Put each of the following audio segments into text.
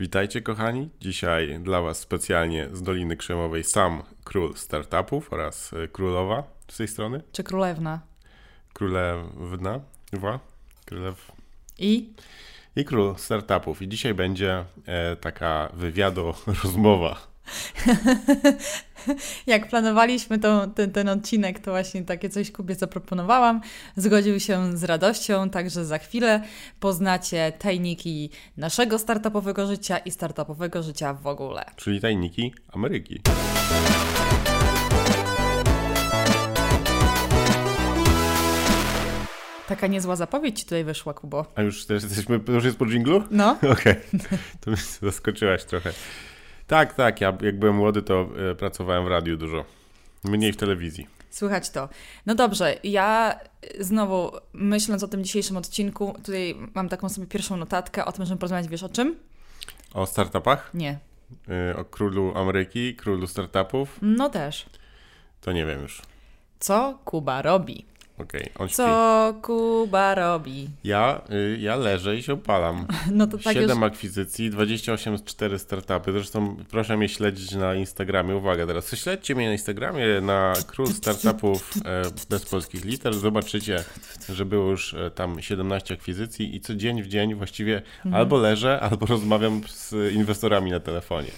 Witajcie kochani. Dzisiaj dla Was specjalnie z Doliny Krzemowej sam król startupów oraz y, królowa z tej strony. Czy królewna? Królewna, wła, królew I? i król startupów. I dzisiaj będzie e, taka wywiado rozmowa. Jak planowaliśmy ten, ten odcinek, to właśnie takie coś Kubie zaproponowałam. Zgodził się z radością, także za chwilę poznacie tajniki naszego startupowego życia i startupowego życia w ogóle. Czyli tajniki Ameryki. Taka niezła zapowiedź ci tutaj wyszła, Kubo. A już też jesteśmy, już jest po dżinglu? No, Okej, to mnie zaskoczyłaś trochę. Tak, tak, ja jak byłem młody, to e, pracowałem w radiu dużo. Mniej w telewizji. słychać to. No dobrze, ja znowu myśląc o tym dzisiejszym odcinku, tutaj mam taką sobie pierwszą notatkę o tym, żeby porozmawiać, wiesz o czym? O startupach? Nie. Y, O królu Ameryki, królu startupów? No też. To nie wiem już. Co Kuba robi? Okej, śpi. Co Kuba robi? Ja, y, ja leżę i się opalam. No to tak 7 już... akwizycji, 28 4 startupy. Zresztą proszę mnie śledzić na Instagramie. Uwaga teraz, śledźcie mnie na Instagramie na król startupów e, bez polskich liter. Zobaczycie, że było już e, tam 17 akwizycji i co dzień w dzień właściwie Mhm. albo leżę, albo rozmawiam z inwestorami na telefonie.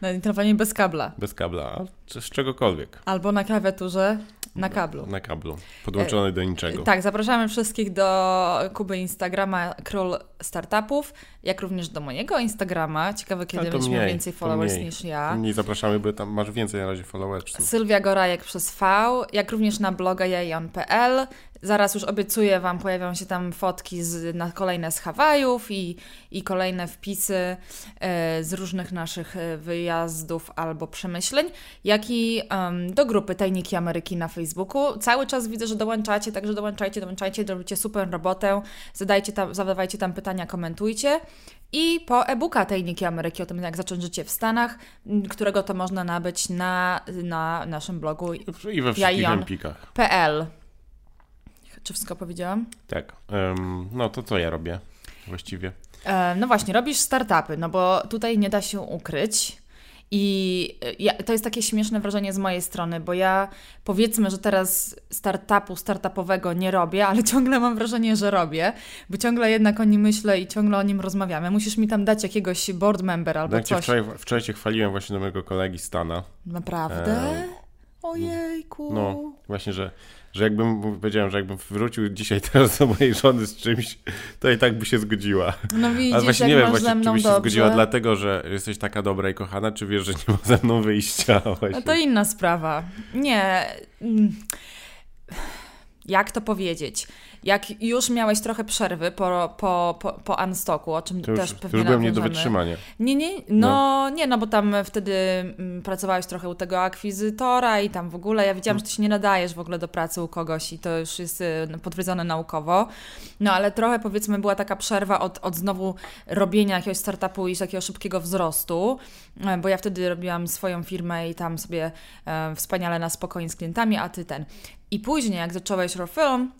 Na telefonie bez kabla. Bez kabla, z czegokolwiek. Albo na klawiaturze na kablu. Na kablu. Podłączony do niczego. Tak, zapraszamy wszystkich do Kuby Instagrama Król Startupów, jak również do mojego Instagrama. Ciekawe, kiedy będziesz miał więcej followers mniej. niż ja. Nie zapraszamy, bo tam masz więcej na razie followersów. Sylwia Gorajek przez V, jak również na bloga jajon.pl. Zaraz już obiecuję Wam, pojawią się tam fotki z, na kolejne z Hawajów i, i kolejne wpisy e, z różnych naszych e, wyjazdów albo przemyśleń, jak i em, do grupy Tajniki Ameryki na Facebooku. Cały czas widzę, że dołączacie, także dołączajcie, dołączajcie, robicie super robotę, zadajcie tam, zadawajcie tam pytania, komentujcie. I po e-booka Tajniki Ameryki o tym, jak zacząć życie w Stanach, którego to można nabyć na, na naszym blogu I we wszystkich Jajon. Czy wszystko powiedziałam? Tak. Em, no to co ja robię właściwie? E, no właśnie, robisz startupy, no bo tutaj nie da się ukryć. I e, ja, to jest takie śmieszne wrażenie z mojej strony, bo ja powiedzmy, że teraz startupu, startupowego nie robię, ale ciągle mam wrażenie, że robię, bo ciągle jednak o nim myślę i ciągle o nim rozmawiamy. Musisz mi tam dać jakiegoś board member albo cię coś. wczoraj, wczoraj cię chwaliłem właśnie do mojego kolegi Stana. Naprawdę? E, Ojejku. No, właśnie, że, że jakbym, powiedziałem, że jakbym wrócił dzisiaj teraz do mojej żony z czymś, to i tak by się zgodziła. No widzisz, Ale właśnie nie wiem, właśnie, czy mną byś się dobrze. zgodziła dlatego, że jesteś taka dobra i kochana, czy wiesz, że nie ma ze mną wyjścia właśnie. No to inna sprawa. Nie. mm, Jak to powiedzieć? Jak już miałeś trochę przerwy po, po, po, po Unstocku, o czym to już, też to pewnie już byłem nie do wytrzymania. Nie, nie, no, nie, no bo tam wtedy mm, pracowałeś trochę u tego akwizytora i tam w ogóle, ja widziałam, że ty się nie nadajesz w ogóle do pracy u kogoś i to już jest y, potwierdzone naukowo. No ale trochę powiedzmy była taka przerwa od, od znowu robienia jakiegoś startupu i takiego szybkiego wzrostu, e, bo ja wtedy robiłam swoją firmę i tam sobie e, wspaniale na spokojnie z klientami, a ty ten. I później jak zacząłeś Rofilm,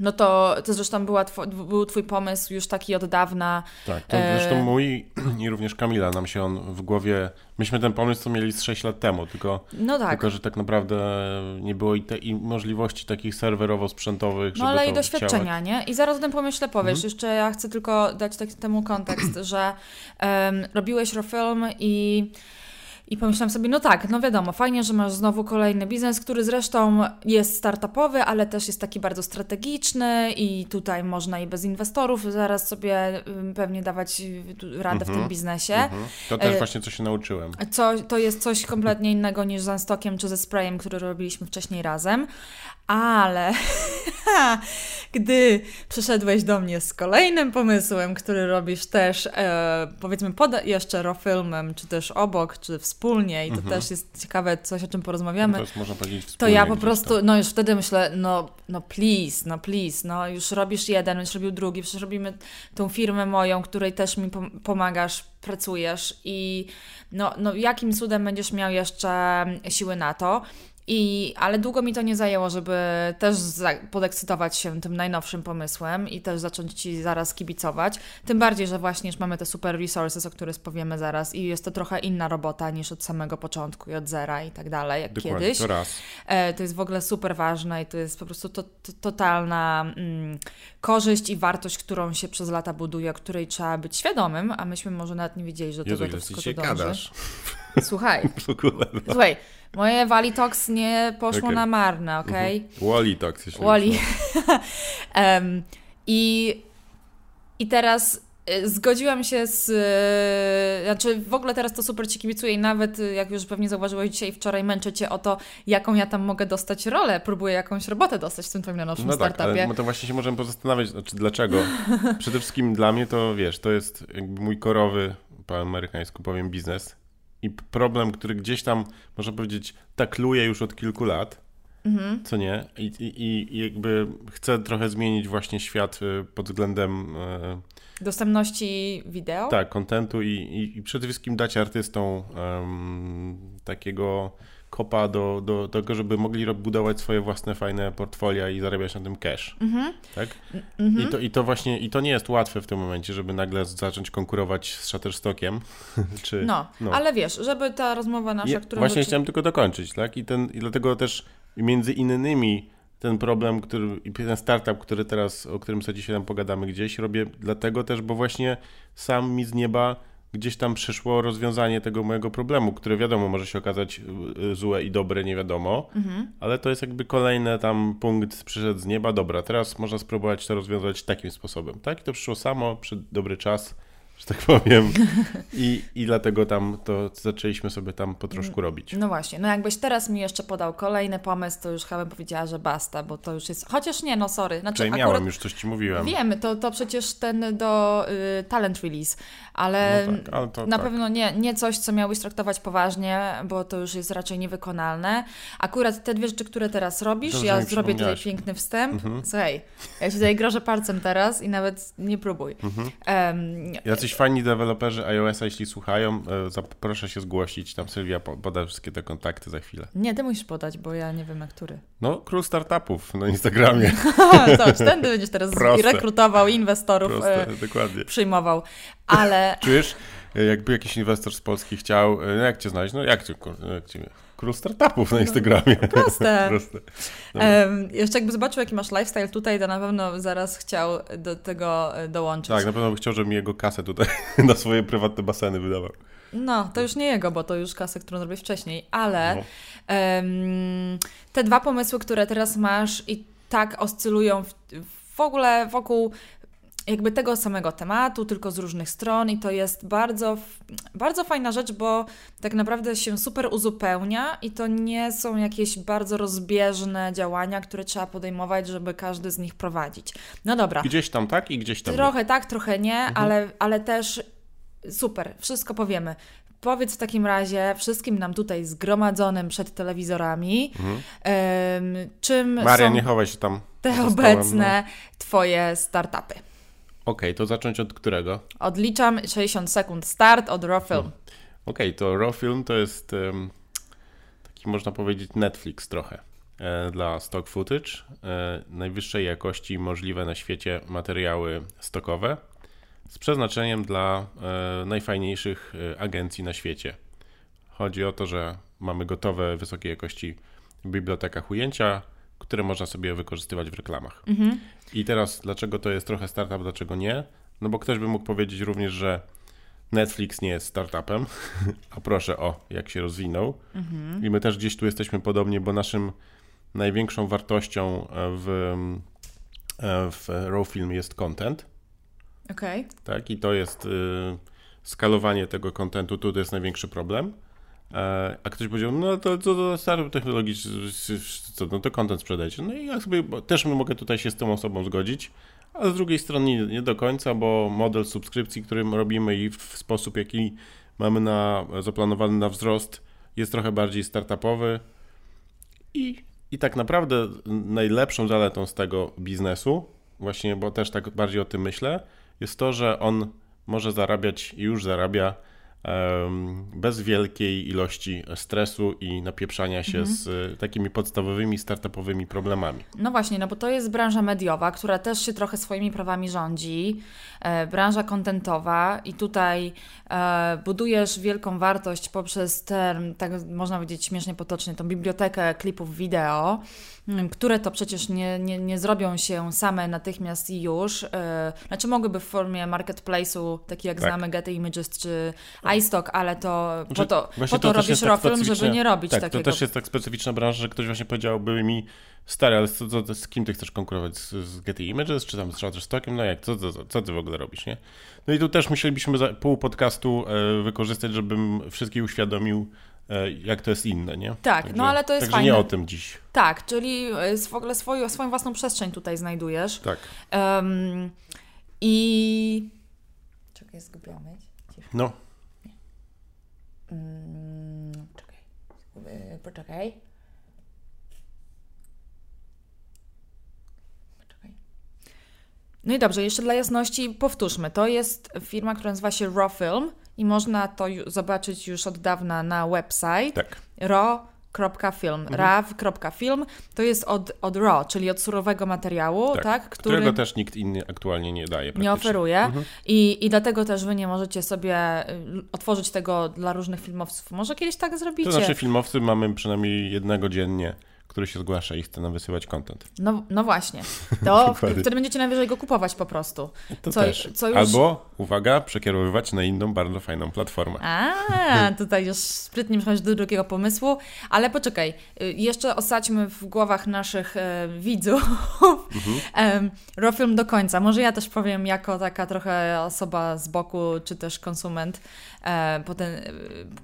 no to, to zresztą była two, był twój pomysł już taki od dawna, Tak, to E, zresztą mój i również Kamila nam się on w głowie... Myśmy ten pomysł co mieli z 6 lat temu, tylko, no tak. tylko że tak naprawdę nie było i, te, i możliwości takich serwerowo-sprzętowych, No ale i doświadczenia, nie? I zaraz o tym pomyślę, powiesz. Mhm. Jeszcze ja chcę tylko dać tak, temu kontekst, że em, robiłeś Rofilm i I pomyślałam sobie, no tak, no wiadomo, fajnie, że masz znowu kolejny biznes, który zresztą jest startupowy, ale też jest taki bardzo strategiczny i tutaj można i bez inwestorów zaraz sobie pewnie dawać y, radę w tym biznesie. Mhm. To też E, właśnie co się nauczyłem. Co, to jest coś kompletnie innego niż z Unstockiem czy ze Sprayem, który robiliśmy wcześniej razem. Ale gdy przyszedłeś do mnie z kolejnym pomysłem, który robisz też, e, powiedzmy, pod jeszcze rofilmem, czy też obok, czy wspólnie, i to też jest ciekawe coś, o czym porozmawiamy. To jest, można powiedzieć, To ja po prostu, tam. no już wtedy myślę, no, no please, no please, no już robisz jeden, już robił drugi, przecież robimy tą firmę moją, której też mi pom- pomagasz, pracujesz i no, no jakim cudem będziesz miał jeszcze siły na to? I, ale długo mi to nie zajęło, żeby też podekscytować się tym najnowszym pomysłem i też zacząć Ci zaraz kibicować. Tym bardziej, że właśnie już mamy te super resources, o których powiemy zaraz i jest to trochę inna robota niż od samego początku i od zera i tak dalej, jak Dokładnie, kiedyś. to raz. E, to jest w ogóle super ważne i to jest po prostu to, to, totalna mm, korzyść i wartość, którą się przez lata buduje, o której trzeba być świadomym, a myśmy może nawet nie wiedzieli, że do Jezu, tego to wszystko się dąży. gadasz Słuchaj, w ogóle. No. słuchaj, moje Walitox nie poszło Okej. na marne, okej? Mhm. Jeśli Wally. już, Em, I, I teraz y, zgodziłam się z. y, Znaczy, w ogóle teraz to super ci kibicuję i nawet, y, jak już pewnie zauważyłeś dzisiaj, wczoraj męczę cię o to, jaką ja tam mogę dostać rolę. Próbuję jakąś robotę dostać w tym twoim najnowszym No tak, startupie. ale to właśnie się możemy pozastanawiać, znaczy dlaczego. Przede wszystkim dla mnie to, wiesz, to jest jakby mój korowy, po amerykańsku powiem, biznes. I problem, który gdzieś tam, można powiedzieć, takluje już od kilku lat, Mhm. co nie? I, i, I jakby chcę trochę zmienić właśnie świat y, pod względem e, Dostępności wideo? tak, kontentu i, i, i przede wszystkim dać artystom em, takiego kopa do, do tego, żeby mogli budować swoje własne fajne portfolia i zarabiać na tym cash. Mhm. Tak? Mhm. I, to, I to właśnie, i to nie jest łatwe w tym momencie, żeby nagle zacząć konkurować z Shutterstockiem. Czy, No, ale wiesz, żeby ta rozmowa nasza, którą Właśnie chciałem tylko dokończyć, tak? I, ten, I dlatego też między innymi ten problem, który, i ten startup, który teraz, o którym sobie dzisiaj tam pogadamy gdzieś, robię dlatego też, bo właśnie sam mi z nieba gdzieś tam przyszło rozwiązanie tego mojego problemu, które wiadomo może się okazać y, y, złe i dobre, nie wiadomo, Mhm. ale to jest jakby kolejny tam punkt przyszedł z nieba, dobra, teraz można spróbować to rozwiązać takim sposobem, tak? I to przyszło samo, przy dobry czas, że tak powiem i, i dlatego tam to zaczęliśmy sobie tam po troszku robić. No właśnie, no jakbyś teraz mi jeszcze podał kolejny pomysł, to już chyba bym powiedziała, że basta, bo to już jest. Chociaż nie, no sorry. Znaczy, Czyli miałem, już coś ci mówiłem. Wiemy, to, to przecież ten do y, talent release, ale, No tak, ale to na tak. pewno nie, nie coś, co miałbyś traktować poważnie, bo to już jest raczej niewykonalne. Akurat te dwie rzeczy, które teraz robisz, Dobrze, ja zrobię tutaj piękny wstęp. Mhm. Słuchaj, ja ci tutaj grożę palcem teraz i nawet nie próbuj. Mhm. Em, Jacyś fajni deweloperzy iOS-a, jeśli słuchają, e, proszę się zgłosić. Tam Sylwia po- poda wszystkie te kontakty za chwilę. nie, ty musisz podać, bo ja nie wiem, na który. No, król startupów na Instagramie. Zobacz, tędy będziesz teraz Proste. rekrutował inwestorów, Proste, e, dokładnie. przyjmował. Ale Czujesz, e, jakby jakiś inwestor z Polski chciał, no jak cię znaleźć? No jak cię, kur- jak cię król startupów na Instagramie. No, proste. Proste. Em, jeszcze jakby zobaczył, jaki masz lifestyle tutaj, to na pewno zaraz chciał do tego e, dołączyć. Tak, na pewno by chciał, żeby mi jego kasę tutaj na swoje prywatne baseny wydawał. No, to już nie jego, bo to już kasę, którą zrobiłeś wcześniej, ale No. em, te dwa pomysły, które teraz masz i tak oscylują w, w ogóle wokół jakby tego samego tematu, tylko z różnych stron i to jest bardzo, bardzo fajna rzecz, bo tak naprawdę się super uzupełnia i to nie są jakieś bardzo rozbieżne działania, które trzeba podejmować, żeby każdy z nich prowadzić. No dobra, Gdzieś tam tak i gdzieś tam nie. Trochę tak, trochę nie, Mhm. ale, ale też super, wszystko powiemy. Powiedz w takim razie wszystkim nam tutaj zgromadzonym przed telewizorami, em, czym Maria, są nie chowaj się tam. te obecne Twoje startupy. Okej, to zacząć od którego? Odliczam 60 sekund start od Raw Film. Okej, to Raw Film to jest em, taki, można powiedzieć, Netflix trochę e, dla stock footage. E, najwyższej jakości możliwe na świecie materiały stokowe z przeznaczeniem dla e, najfajniejszych e, agencji na świecie. Chodzi o to, że mamy gotowe, wysokiej jakości w bibliotekach ujęcia, które można sobie wykorzystywać w reklamach. Mhm. I teraz, dlaczego to jest trochę startup, dlaczego nie? No bo ktoś by mógł powiedzieć również, że Netflix nie jest startupem, a proszę o, jak się rozwinął. Mhm. I my też gdzieś tu jesteśmy podobnie, bo naszym największą wartością w, e, w Raw Film jest content, Okej. tak? I to jest y, skalowanie tego kontentu, tu to jest największy problem. E, A ktoś powiedział, no to co to startup technologiczny, co, no to content sprzedajcie. No i ja sobie też mogę tutaj się z tą osobą zgodzić, a z drugiej strony nie, nie do końca, bo model subskrypcji, który robimy i w sposób, jaki mamy na, zaplanowany na wzrost, jest trochę bardziej startupowy. I, I tak naprawdę najlepszą zaletą z tego biznesu, właśnie, bo też tak bardziej o tym myślę, jest to, że on może zarabiać i już zarabia bez wielkiej ilości stresu i napieprzania się mhm. z takimi podstawowymi startupowymi problemami. No właśnie, no bo to jest branża mediowa, która też się trochę swoimi prawami rządzi, e, branża kontentowa i tutaj e, budujesz wielką wartość poprzez ten, tak można powiedzieć śmiesznie potocznie, tą bibliotekę klipów wideo, które to przecież nie, nie, nie zrobią się same natychmiast i już. E, znaczy mogłyby w formie marketplace'u, taki jak tak. znamy Getty Images czy iStock, ale to znaczy, po to, po to, to robisz tak żeby nie robić tak, takiego. to też jest tak specyficzna branża, że ktoś właśnie powiedziałby mi stary, ale co, co, z kim ty chcesz konkurować? Z, z Getty Images czy tam z Shutterstockiem? No jak, co, co, co ty w ogóle robisz, nie? No i tu też musielibyśmy za pół podcastu e, wykorzystać, żebym wszystkich uświadomił, E, jak to jest inne, nie? Tak, także, no ale to jest także fajne. nie o tym dziś. Tak, czyli e, w ogóle swoją, swoją własną przestrzeń tutaj znajdujesz. Tak. Um, I... Czekaj, zgubiłam. No. Um, czekaj. Poczekaj. Poczekaj. No i dobrze, jeszcze dla jasności powtórzmy. To jest firma, która nazywa się Raw Film i można to zobaczyć już od dawna na website tak. raw.film. Mhm. raw.film to jest od, od raw, czyli od surowego materiału, tak, tak który, którego też nikt inny aktualnie nie daje. Nie oferuje mhm. I, i dlatego też wy nie możecie sobie y, otworzyć tego dla różnych filmowców. Może kiedyś tak zrobicie. To znaczy filmowcy mamy przynajmniej jednego dziennie który się zgłasza i chce nam wysyłać content. No, no właśnie. To wtedy będziecie najwyżej go kupować po prostu. To co, też. Co już... Albo, uwaga, przekierowywać na inną, bardzo fajną platformę. A, tutaj już sprytnie przechodzisz do drugiego pomysłu. Ale poczekaj, y, jeszcze osadźmy w głowach naszych e, widzów mhm. Rofilm do końca. Może ja też powiem jako taka trochę osoba z boku, czy też konsument, e, potem e,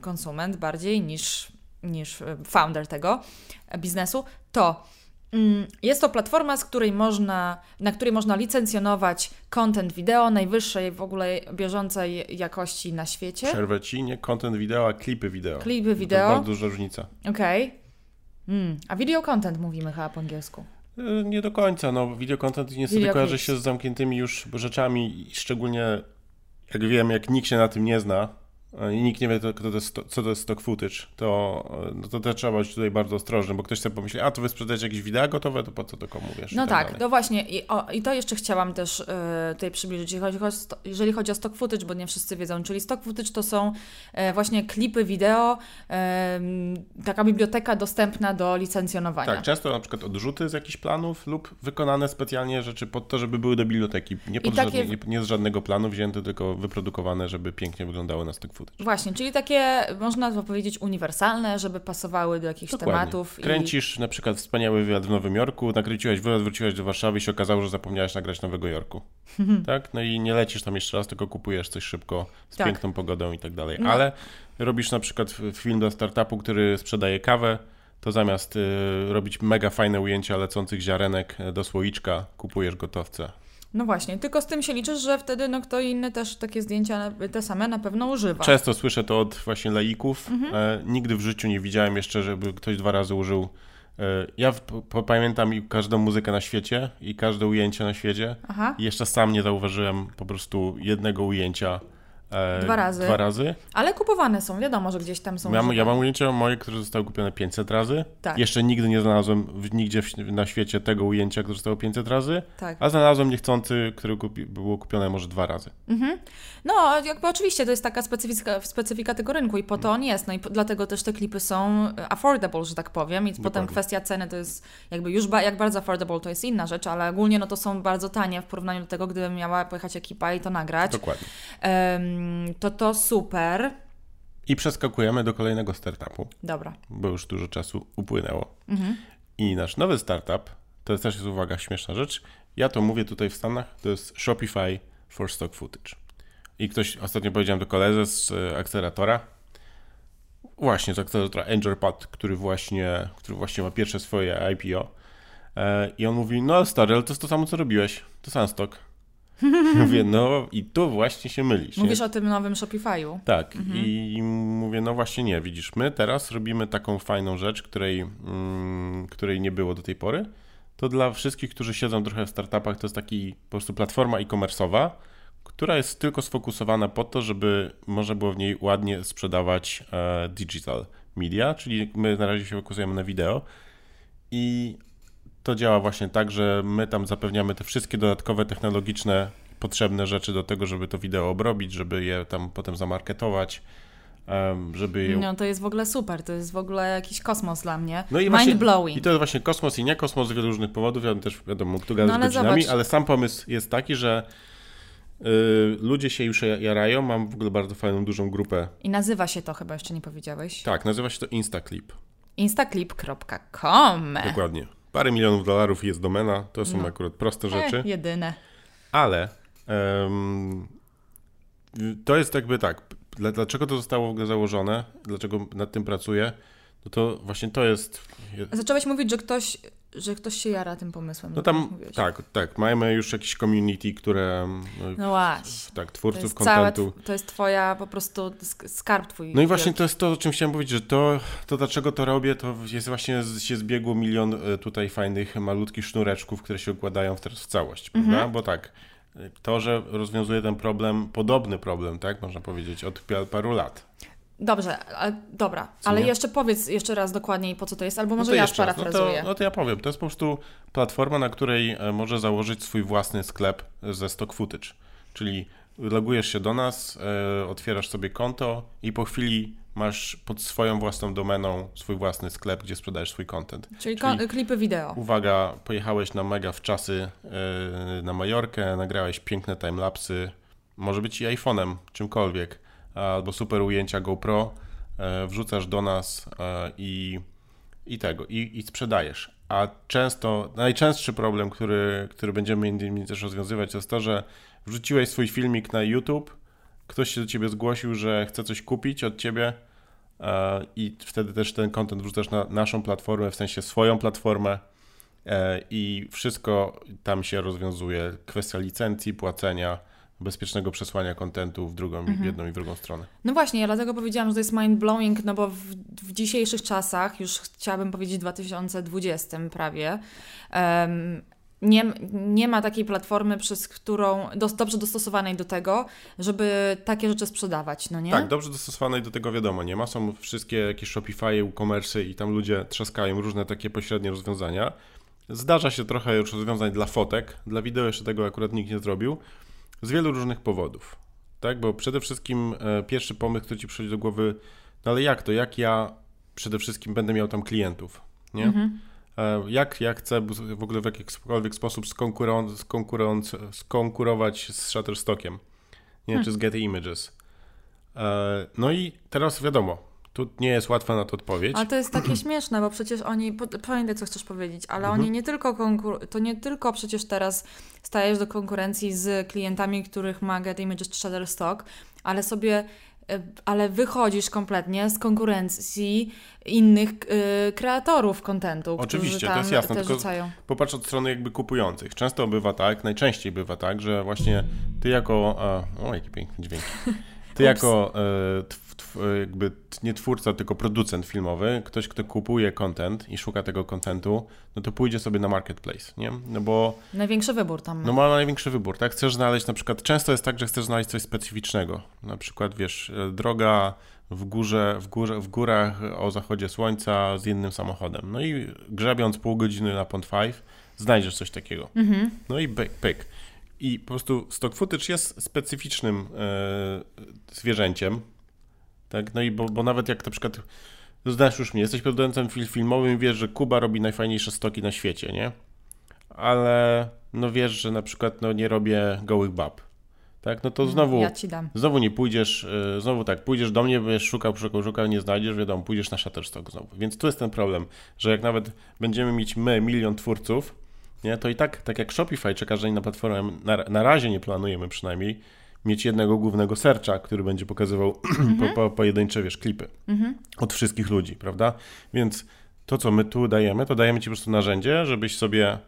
konsument bardziej niż niż e, founder tego e, biznesu, to mm, jest to platforma, z której można, na której można licencjonować content wideo najwyższej w ogóle bieżącej jakości na świecie. Przerwę ci, nie content wideo, a klipy wideo. Klipy wideo. To bardzo duża różnica. Okej. Okay. Mm. A video content mówimy chyba po angielsku. E, nie do końca, no video content niestety video kojarzy się z zamkniętymi już rzeczami, szczególnie jak wiem, jak nikt się na tym nie zna, i nikt nie wie, to, to jest, co to jest stock footage, to, no to też trzeba być tutaj bardzo ostrożny, bo ktoś sobie pomyśli, a to wy sprzedajecie jakieś wideo gotowe, to po co to komu wiesz? No tak, tak no właśnie I, o, i to jeszcze chciałam też y, tutaj przybliżyć, jeżeli chodzi, o, jeżeli chodzi o stock footage, bo nie wszyscy wiedzą, czyli stock footage to są właśnie klipy wideo, taka biblioteka dostępna do licencjonowania. Tak, często na przykład odrzuty z jakichś planów lub wykonane specjalnie rzeczy pod to, żeby były do biblioteki, nie, pod takie... żadne, nie, nie z żadnego planu wzięte, tylko wyprodukowane, żeby pięknie wyglądały na stock footage. Właśnie, czyli takie, można powiedzieć, uniwersalne, żeby pasowały do jakichś Dokładnie. tematów. Kręcisz i... na przykład wspaniały wywiad w Nowym Jorku, nakręciłeś wywiad, wróciłeś do Warszawy i się okazało, że zapomniałeś nagrać Nowego Jorku. tak? No i nie lecisz tam jeszcze raz, tylko kupujesz coś szybko, z tak. piękną pogodą i tak dalej. No. Ale robisz na przykład film do startupu, który sprzedaje kawę, to zamiast y, robić mega fajne ujęcia lecących ziarenek do słoiczka, kupujesz gotowce. No właśnie, tylko z tym się liczysz, że wtedy no, kto inny też takie zdjęcia te same na pewno używa. Często słyszę to od właśnie laików. Mhm. E, nigdy w życiu nie widziałem jeszcze, żeby ktoś dwa razy użył. E, ja pamiętam każdą muzykę na świecie i każde ujęcie na świecie. Aha. I jeszcze sam nie zauważyłem po prostu jednego ujęcia E, dwa razy. Dwa razy. Ale kupowane są, wiadomo, że gdzieś tam są. Ja, ja mam ujęcia moje, które zostały kupione 500 razy. Tak. Jeszcze nigdy nie znalazłem w, nigdzie w, na świecie tego ujęcia, które zostało 500 razy. Tak. A znalazłem niechcący, które kupi, było kupione może dwa razy. Mhm. No, jakby oczywiście to jest taka specyfika, specyfika tego rynku i po to on jest. No i po, dlatego też te klipy są affordable, że tak powiem. I Dokładnie. potem kwestia ceny to jest jakby już ba, jak bardzo affordable to jest inna rzecz, ale ogólnie no to są bardzo tanie w porównaniu do tego, gdybym miała pojechać ekipa i to nagrać. Dokładnie. Um, to to super. I przeskakujemy do kolejnego startupu. Dobra. Bo już dużo czasu upłynęło. Mhm. I nasz nowy startup, to też jest uwaga, śmieszna rzecz. Ja to mówię tutaj w Stanach, to jest Shopify for Stock Footage. I ktoś, ostatnio powiedziałem do koledze z e, akceleratora, właśnie z akceleratora AngelPad, który właśnie, który właśnie ma pierwsze swoje IPO. E, I on mówi, no stary, ale to jest to samo, co robiłeś. To sam stok. mówię, no i tu właśnie się mylisz. Mówisz nie? o tym nowym Shopify'u. Tak. Mhm. I mówię, no właśnie nie, widzisz, my teraz robimy taką fajną rzecz, której, mm, której nie było do tej pory. To dla wszystkich, którzy siedzą trochę w startupach, to jest taki po prostu platforma e-commerce'owa, która jest tylko sfokusowana po to, żeby można było w niej ładnie sprzedawać e, digital media, czyli my na razie się fokusujemy na wideo i to działa właśnie tak, że my tam zapewniamy te wszystkie dodatkowe technologiczne potrzebne rzeczy do tego, żeby to wideo obrobić, żeby je tam potem zamarketować, żeby je... No to jest w ogóle super, to jest w ogóle jakiś kosmos dla mnie. No i Mind blowing. I to jest właśnie kosmos i nie kosmos z wielu różnych powodów, ja też wiadomo, tu gadać no, ale godzinami, zobacz. ale sam pomysł jest taki, że Yy, ludzie się już jarają, mam w ogóle bardzo fajną, dużą grupę. I nazywa się to chyba, jeszcze nie powiedziałeś. Tak, nazywa się to Instaclip. Instaclip.com Dokładnie. Parę milionów dolarów jest domena, to są no. akurat proste rzeczy. E, jedyne. Ale um, to jest jakby tak, dlaczego to zostało w ogóle założone, dlaczego nad tym pracuję, no to właśnie to jest... Zacząłeś mówić, że ktoś że ktoś się jara tym pomysłem. No tam, tak, tak. Mamy już jakieś community, które... No, właśnie. Tak, twórców kontentu. To jest twoja po prostu skarb twój. No i właśnie to jest to, o czym chciałem powiedzieć, że to, to dlaczego to robię, to jest właśnie się zbiegło milion e, tutaj fajnych, malutkich sznureczków, które się układają w, teraz w całość, mhm. prawda? Bo tak, to, że rozwiązuje ten problem, podobny problem, tak, można powiedzieć, od paru lat. Dobrze, ale, dobra, co ale nie? jeszcze powiedz jeszcze raz dokładniej po co to jest, albo może no ja sparafrazuję. No to, no to ja powiem, to jest po prostu platforma, na której e, może założyć swój własny sklep ze stock footage, czyli logujesz się do nas, e, otwierasz sobie konto i po chwili masz pod swoją własną domeną swój własny sklep, gdzie sprzedajesz swój content. Czyli, Czyli klipy wideo. Uwaga, pojechałeś na mega w czasy e, na Majorkę, nagrałeś piękne timelapsy, może być i iPhone'em, czymkolwiek albo super ujęcia GoPro, e, wrzucasz do nas e, i, i tego, i, i sprzedajesz. A często, najczęstszy problem, który, który będziemy innymi też rozwiązywać, to jest to, że wrzuciłeś swój filmik na YouTube, ktoś się do ciebie zgłosił, że chce coś kupić od ciebie e, i wtedy też ten content wrzucasz na naszą platformę, w sensie swoją platformę i wszystko tam się rozwiązuje. Kwestia licencji, płacenia, bezpiecznego przesłania kontentu w drugą, mhm. jedną i w drugą stronę. No właśnie, ja dlatego powiedziałam, że to jest mind-blowing, no bo w, w dzisiejszych czasach, już chciałabym powiedzieć 2020 prawie, um, nie, nie ma takiej platformy, przez którą do, dobrze dostosowanej do tego, żeby takie rzeczy sprzedawać, no nie? Tak, dobrze dostosowanej do tego wiadomo, nie ma. Są wszystkie jakieś Shopify, e-commerce i tam ludzie trzaskają różne takie pośrednie rozwiązania. Zdarza się trochę już rozwiązań dla fotek, dla wideo jeszcze tego akurat nikt nie zrobił. Z wielu różnych powodów. Tak, bo przede wszystkim e, pierwszy pomysł, który ci przychodzi do głowy, no ale jak to? Jak ja przede wszystkim będę miał tam klientów? Nie? Mhm. E, jak ja chcę w ogóle w jakikolwiek sposób skonkurować z Shutterstockiem, nie? Hmm. czy z Getty Images? E, no i teraz wiadomo, tu nie jest łatwa na to odpowiedź. Ale to jest takie śmieszne, bo przecież oni, pamiętaj co chcesz powiedzieć, ale mhm. oni nie tylko konkur- to nie tylko przecież teraz stajesz do konkurencji z klientami, których ma Get Images czy Shutterstock, ale sobie e, ale wychodzisz kompletnie z konkurencji innych y, kreatorów kontentu. Oczywiście, to jest jasne, tylko rzucają. popatrz od strony jakby kupujących. Często bywa tak, najczęściej bywa tak, że właśnie ty jako, o jaki piękny dźwięk, ty jako y, E, jakby nie twórca, tylko producent filmowy, ktoś, kto kupuje content i szuka tego contentu, no to pójdzie sobie na marketplace, nie? No bo... Największy wybór tam. No ma największy wybór, tak? Chcesz znaleźć na przykład, często jest tak, że chcesz znaleźć coś specyficznego. Na przykład, wiesz, e, droga w górze, w, górze, w górach o zachodzie słońca z innym samochodem. No i grzebiąc pół godziny na Pond 5, znajdziesz coś takiego. Mhm. No i pyk, pyk. I po prostu stock footage jest specyficznym e, zwierzęciem, tak? No i bo, bo nawet jak na przykład znasz już mnie, jesteś producentem film filmowym, wiesz, że Kuba robi najfajniejsze stoki na świecie, nie? Ale no wiesz, że na przykład no, nie robię gołych bab. Tak, no to mm, znowu, ja znowu nie pójdziesz, y, znowu tak, pójdziesz do mnie, będziesz szukał, szukał, szukał, nie znajdziesz, wiadomo, pójdziesz na Shutterstock znowu. Więc tu jest ten problem, że jak nawet będziemy mieć my milion twórców, nie, to i tak, tak jak Shopify czeka, że na platformę, na, na razie nie planujemy przynajmniej, mieć jednego głównego serca, który będzie pokazywał po, po, mhm. pojedyncze, wiesz, klipy mhm. od wszystkich ludzi, prawda? Więc to, co my tu dajemy, to dajemy ci po prostu narzędzie, żebyś sobie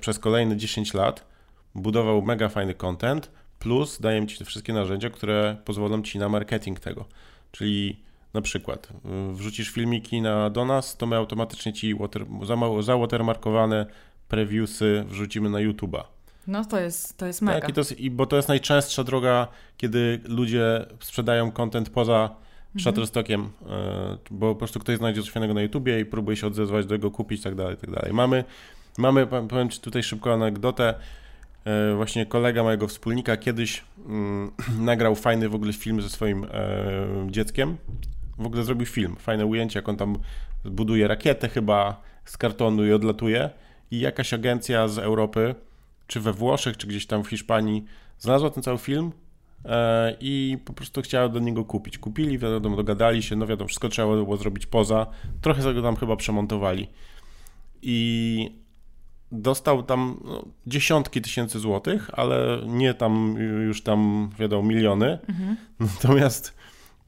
przez kolejne 10 lat budował mega fajny content, plus dajemy ci te wszystkie narzędzia, które pozwolą ci na marketing tego. Czyli na przykład y, wrzucisz filmiki na, do nas, to my automatycznie ci water, za, za watermarkowane previewsy wrzucimy na YouTube'a No to jest, to jest mega. Tak, i to jest, i, bo to jest najczęstsza droga, kiedy ludzie sprzedają content poza Mhm. Shutterstockiem, e, bo po prostu ktoś znajdzie coś fajnego na YouTubie i próbuje się odezwać do tego, kupić i tak dalej, tak dalej. Mamy, mamy, powiem- powiem Ci tutaj szybko anegdotę, E, właśnie kolega mojego wspólnika kiedyś mm, nagrał fajny w ogóle film ze swoim e, dzieckiem. W ogóle zrobił film, fajne ujęcie, jak on tam buduje rakietę chyba z kartonu i odlatuje. I jakaś agencja z Europy, czy we Włoszech, czy gdzieś tam w Hiszpanii, znalazła ten cały film e, i po prostu chciała do niego kupić. Kupili, wiadomo, dogadali się, no wiadomo, wszystko trzeba było zrobić poza. Trochę tego tam chyba przemontowali. I dostał tam no, dziesiątki tysięcy złotych, ale nie tam już tam, wiadomo, miliony. Natomiast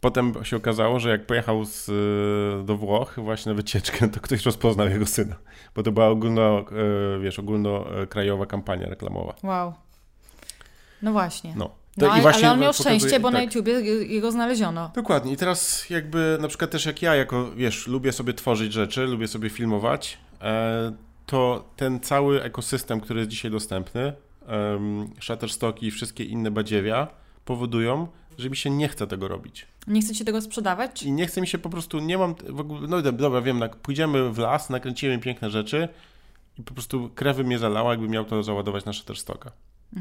potem się okazało, że jak pojechał z, y, do Włoch właśnie na wycieczkę, to ktoś rozpoznał jego syna, bo to była ogólno, e, wiesz, ogólnokrajowa kampania reklamowa. Wow. No właśnie. No. No, To- ale, ale on miał pokazuje- szczęście, bo na tak. YouTubie jego znaleziono. Dokładnie. I teraz jakby na przykład też jak ja, jako wiesz, lubię sobie tworzyć rzeczy, lubię sobie filmować, e, to ten cały ekosystem, który jest dzisiaj dostępny, Shutterstock i wszystkie inne badziewia powodują, że mi się nie chce tego robić. Nie chcecie tego sprzedawać? I nie chce mi się po prostu, nie mam w ogóle, no dobra, dobra, wiem, nak- pójdziemy w las, nakręcimy piękne rzeczy i po prostu krewy mnie zalała, jakbym miał to załadować na Shutterstocka.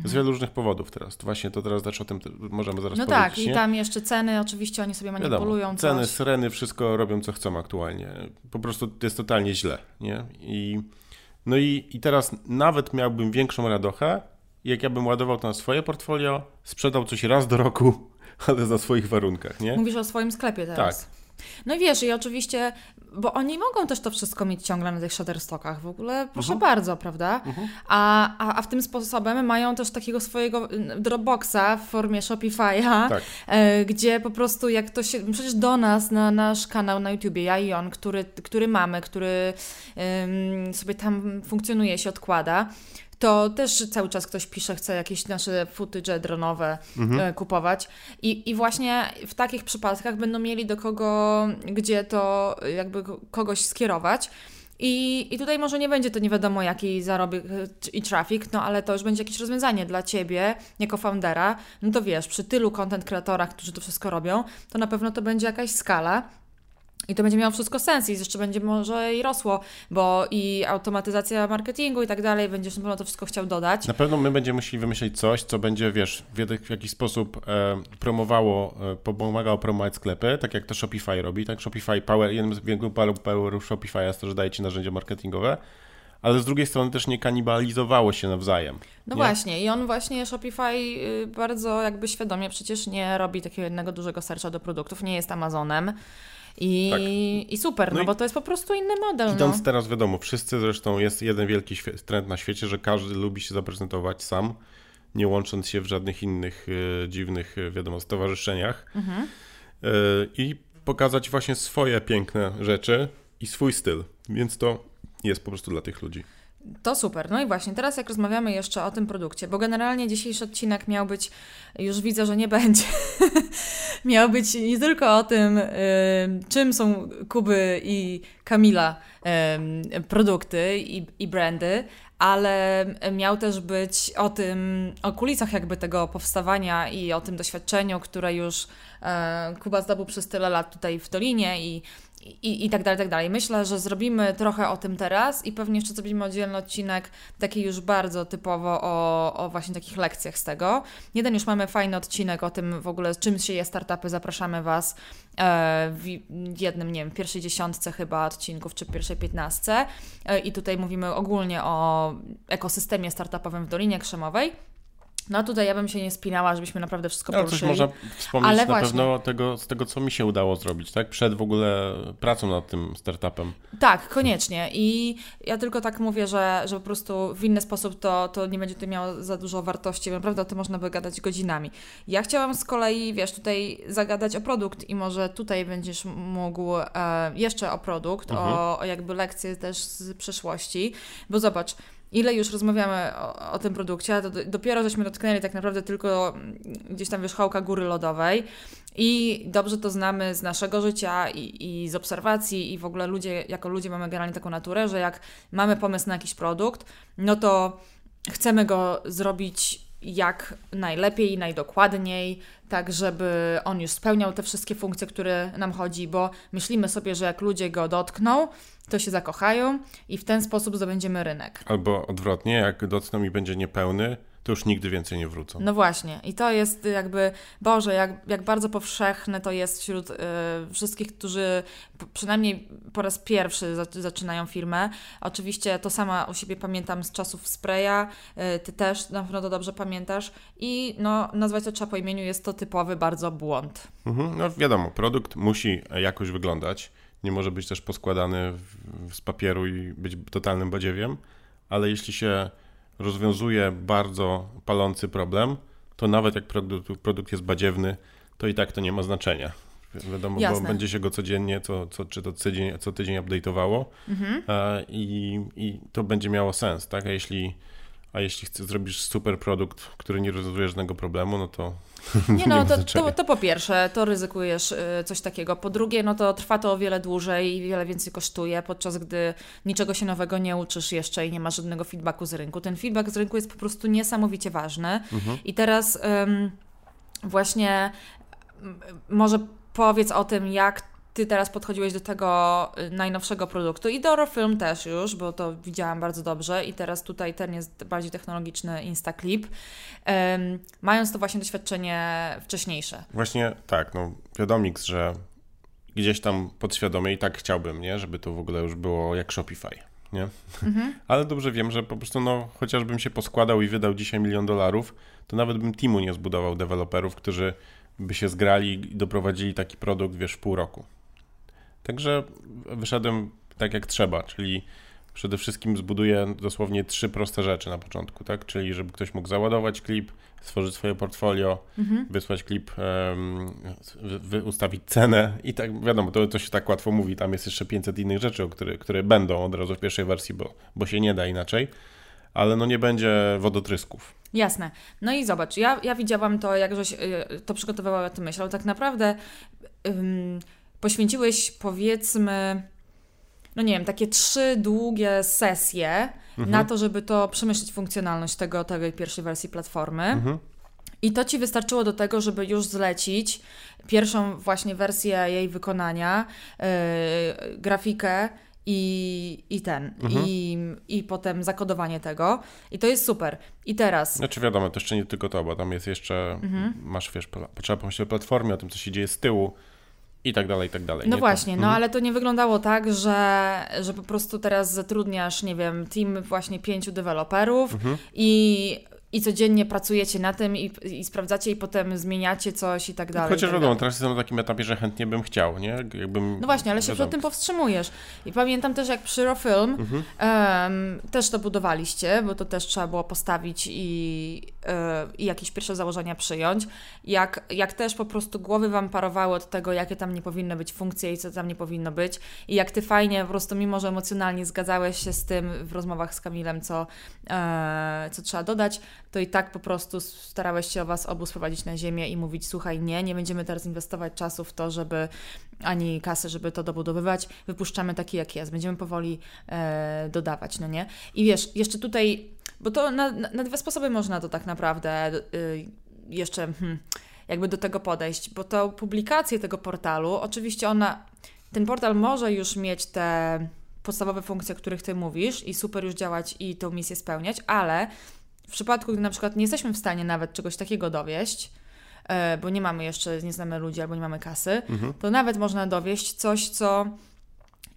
Z wielu różnych powodów teraz. Właśnie to teraz też o tym możemy zaraz No powiedzieć. tak, i nie? tam jeszcze ceny, oczywiście oni sobie manipulują Wiadomo, ceny, coś. syreny, wszystko robią co chcą aktualnie. Po prostu to jest totalnie źle, nie? I, no i, i teraz nawet miałbym większą radochę, jak ja bym ładował to na swoje portfolio, sprzedał coś raz do roku, ale na swoich warunkach, nie? Mówisz o swoim sklepie teraz. Tak. No i wiesz, i oczywiście, bo oni mogą też to wszystko mieć ciągle na tych Shutterstockach, w ogóle proszę Mhm. bardzo, prawda? A, a, a w tym sposobem mają też takiego swojego Dropboxa w formie Shopify'a, Tak. e, gdzie po prostu jak to się, przecież do nas, na nasz kanał na YouTubie, ja i on, który, który mamy, który ym, sobie tam funkcjonuje, się odkłada, to też cały czas ktoś pisze, chce jakieś nasze footage dronowe e, kupować. I, I właśnie w takich przypadkach będą mieli do kogo, gdzie to jakby ko- kogoś skierować. I, I tutaj może nie będzie to nie wiadomo jaki zarobek i traffic, no ale to już będzie jakieś rozwiązanie dla Ciebie jako foundera. No to wiesz, przy tylu content kreatorach, którzy to wszystko robią, to na pewno to będzie jakaś skala. I to będzie miało wszystko sens i jeszcze będzie może i rosło, bo i automatyzacja marketingu i tak dalej, będziesz na pewno to wszystko chciał dodać. Na pewno my będziemy musieli wymyślić coś, co będzie, wiesz, w, jakiś sposób e, promowało, e, pomagało promować sklepy, tak jak to Shopify robi, tak? Shopify Power, jednym z wielu powerów power Shopify jest to, że daje Ci narzędzia marketingowe, ale z drugiej strony też nie kanibalizowało się nawzajem. No nie? właśnie, i on właśnie Shopify y, bardzo jakby świadomie przecież nie robi takiego jednego dużego searcha do produktów, nie jest Amazonem. I, Tak. i super, no, No bo to jest po prostu inny model. No. Idąc teraz wiadomo, wszyscy zresztą jest jeden wielki trend na świecie, że każdy lubi się zaprezentować sam, nie łącząc się w żadnych innych e, dziwnych, e, wiadomo, stowarzyszeniach Mhm. e, i pokazać właśnie swoje piękne rzeczy i swój styl, więc to jest po prostu dla tych ludzi. To super. No i właśnie, teraz jak rozmawiamy jeszcze o tym produkcie, bo generalnie dzisiejszy odcinek miał być, już widzę, że nie będzie, miał być nie tylko o tym, y, czym są Kuby i Kamila y, produkty i, i brandy, ale miał też być o tym, o kulisach jakby tego powstawania i o tym doświadczeniu, które już e, Kuba zdobył przez tyle lat tutaj w Dolinie i, i, i tak dalej, tak dalej. Myślę, że zrobimy trochę o tym teraz i pewnie jeszcze zrobimy oddzielny odcinek, taki już bardzo typowo o, o właśnie takich lekcjach z tego. Jeden już mamy fajny odcinek o tym w ogóle, czym się je startupy, zapraszamy Was e, w jednym, nie wiem, pierwszej dziesiątce chyba odcinków, czy pierwszej piętnastce e, i tutaj mówimy ogólnie o ekosystemie startupowym w Dolinie Krzemowej. No tutaj ja bym się nie spinała, żebyśmy naprawdę wszystko Ale coś poruszyli. można wspomnieć Ale na właśnie. pewno tego, z tego, co mi się udało zrobić, tak? Przed w ogóle pracą nad tym startupem. Tak, koniecznie. I ja tylko tak mówię, że, że po prostu w inny sposób to, to nie będzie to miało za dużo wartości. Naprawdę o tym można by gadać godzinami. Ja chciałam z kolei, wiesz, tutaj zagadać o produkt i może tutaj będziesz mógł e, jeszcze o produkt, Mhm. o, o jakby lekcje też z przeszłości, bo zobacz, ile już rozmawiamy o, o tym produkcie, to do- dopiero żeśmy dotknęli tak naprawdę tylko mm, gdzieś tam wierzchołka góry lodowej. I dobrze to znamy z naszego życia i, i z obserwacji i w ogóle ludzie, jako ludzie mamy generalnie taką naturę, że jak mamy pomysł na jakiś produkt, no to chcemy go zrobić jak najlepiej, najdokładniej, tak żeby on już spełniał te wszystkie funkcje, które nam chodzi, bo myślimy sobie, że jak ludzie go dotkną, to się zakochają i w ten sposób zdobędziemy rynek. Albo odwrotnie, jak dotkną i będzie niepełny, to już nigdy więcej nie wrócą. No właśnie. I to jest jakby, Boże, jak, jak bardzo powszechne to jest wśród y, wszystkich, którzy przynajmniej po raz pierwszy za, zaczynają firmę. Oczywiście to sama u siebie pamiętam z czasów Spraya, y, ty też na pewno to dobrze pamiętasz. I no, nazwać to trzeba po imieniu, jest to typowy bardzo błąd. Mhm, no wiadomo, produkt musi jakoś wyglądać. Nie może być też poskładany w, z papieru i być totalnym badziewiem, ale jeśli się rozwiązuje bardzo palący problem, to nawet jak produkt, produkt jest badziewny, to i tak to nie ma znaczenia. Wiadomo, Jasne. bo będzie się go codziennie, co, co, czy to tydzień, co tydzień update'owało mhm. i, i to będzie miało sens, tak? A jeśli a jeśli chcesz, zrobisz super produkt, który nie rozwiązuje żadnego problemu, no to. Nie, no, to, to, to, po pierwsze, to ryzykujesz y, coś takiego. Po drugie, no to trwa to o wiele dłużej i wiele więcej kosztuje, podczas gdy niczego się nowego nie uczysz jeszcze i nie ma żadnego feedbacku z rynku. Ten feedback z rynku jest po prostu niesamowicie ważny. Mhm. I teraz właśnie może powiedz o tym, jak ty teraz podchodziłeś do tego y, najnowszego produktu i do Film też już, bo to widziałam bardzo dobrze i teraz tutaj ten jest bardziej technologiczny Instaclip, um, mając to właśnie doświadczenie wcześniejsze. Właśnie tak, no wiadomix, że gdzieś tam podświadomie i tak chciałbym, nie, żeby to w ogóle już było jak Shopify. Nie? Mhm. Ale dobrze wiem, że po prostu no, chociażbym się poskładał i wydał dzisiaj milion dolarów, to nawet bym teamu nie zbudował deweloperów, którzy by się zgrali i doprowadzili taki produkt, wiesz, w pół roku. Także wyszedłem tak jak trzeba, czyli przede wszystkim zbuduję dosłownie trzy proste rzeczy na początku, tak? Czyli żeby ktoś mógł załadować klip, stworzyć swoje portfolio, mhm. wysłać klip, um, wy, ustawić cenę i tak wiadomo, to, to się tak łatwo mówi, tam jest jeszcze 500 innych rzeczy, które, które będą od razu w pierwszej wersji, bo, bo się nie da inaczej, ale no nie będzie wodotrysków. Jasne. No i zobacz, ja, ja widziałam to, jak żeś y, to przygotowywała ty myśl, ale tak naprawdę poświęciłeś powiedzmy, no nie wiem, takie trzy długie sesje mhm. na to, żeby to przemyśleć funkcjonalność tego, tej pierwszej wersji platformy. Mhm. I to ci wystarczyło do tego, żeby już zlecić pierwszą właśnie wersję jej wykonania, yy, grafikę i, i ten, mhm. i, i potem zakodowanie tego. I to jest super. I teraz. Znaczy wiadomo, to jeszcze nie tylko to, bo tam jest jeszcze, mhm. masz, wiesz, potrzeba pomyśleć o platformie, o tym, co się dzieje z tyłu i tak dalej, i tak dalej. No nie? właśnie, no mhm. ale to nie wyglądało tak, że, że po prostu teraz zatrudniasz, nie wiem, team właśnie pięciu deweloperów mhm. i i codziennie pracujecie na tym i, i, sprawdzacie i potem zmieniacie coś i tak dalej. Chociaż tak wiadomo, teraz jestem na takim etapie, że chętnie bym chciał, nie? Jakbym, no właśnie, ale się przed tym powstrzymujesz. I pamiętam też, jak przy Rofilm mhm. um, też to budowaliście, bo to też trzeba było postawić i, yy, i jakieś pierwsze założenia przyjąć. Jak, jak też po prostu głowy wam parowały od tego, jakie tam nie powinny być funkcje i co tam nie powinno być. I jak ty fajnie, po prostu mimo, że emocjonalnie zgadzałeś się z tym w rozmowach z Kamilem, co, yy, co trzeba dodać, to i tak po prostu starałeś się o Was obu sprowadzić na ziemię i mówić, słuchaj, nie, nie będziemy teraz inwestować czasu w to, żeby ani kasy, żeby to dobudowywać, wypuszczamy taki jak jest, będziemy powoli e, dodawać, no nie? I wiesz, jeszcze tutaj, bo to na, na dwa sposoby można to tak naprawdę y, jeszcze hmm, jakby do tego podejść, bo to publikację tego portalu, oczywiście ona, ten portal może już mieć te podstawowe funkcje, o których Ty mówisz i super już działać i tą misję spełniać, ale w przypadku, gdy na przykład nie jesteśmy w stanie nawet czegoś takiego dowieść, e, bo nie mamy jeszcze, nie znamy ludzi albo nie mamy kasy, mhm. to nawet można dowieść coś, co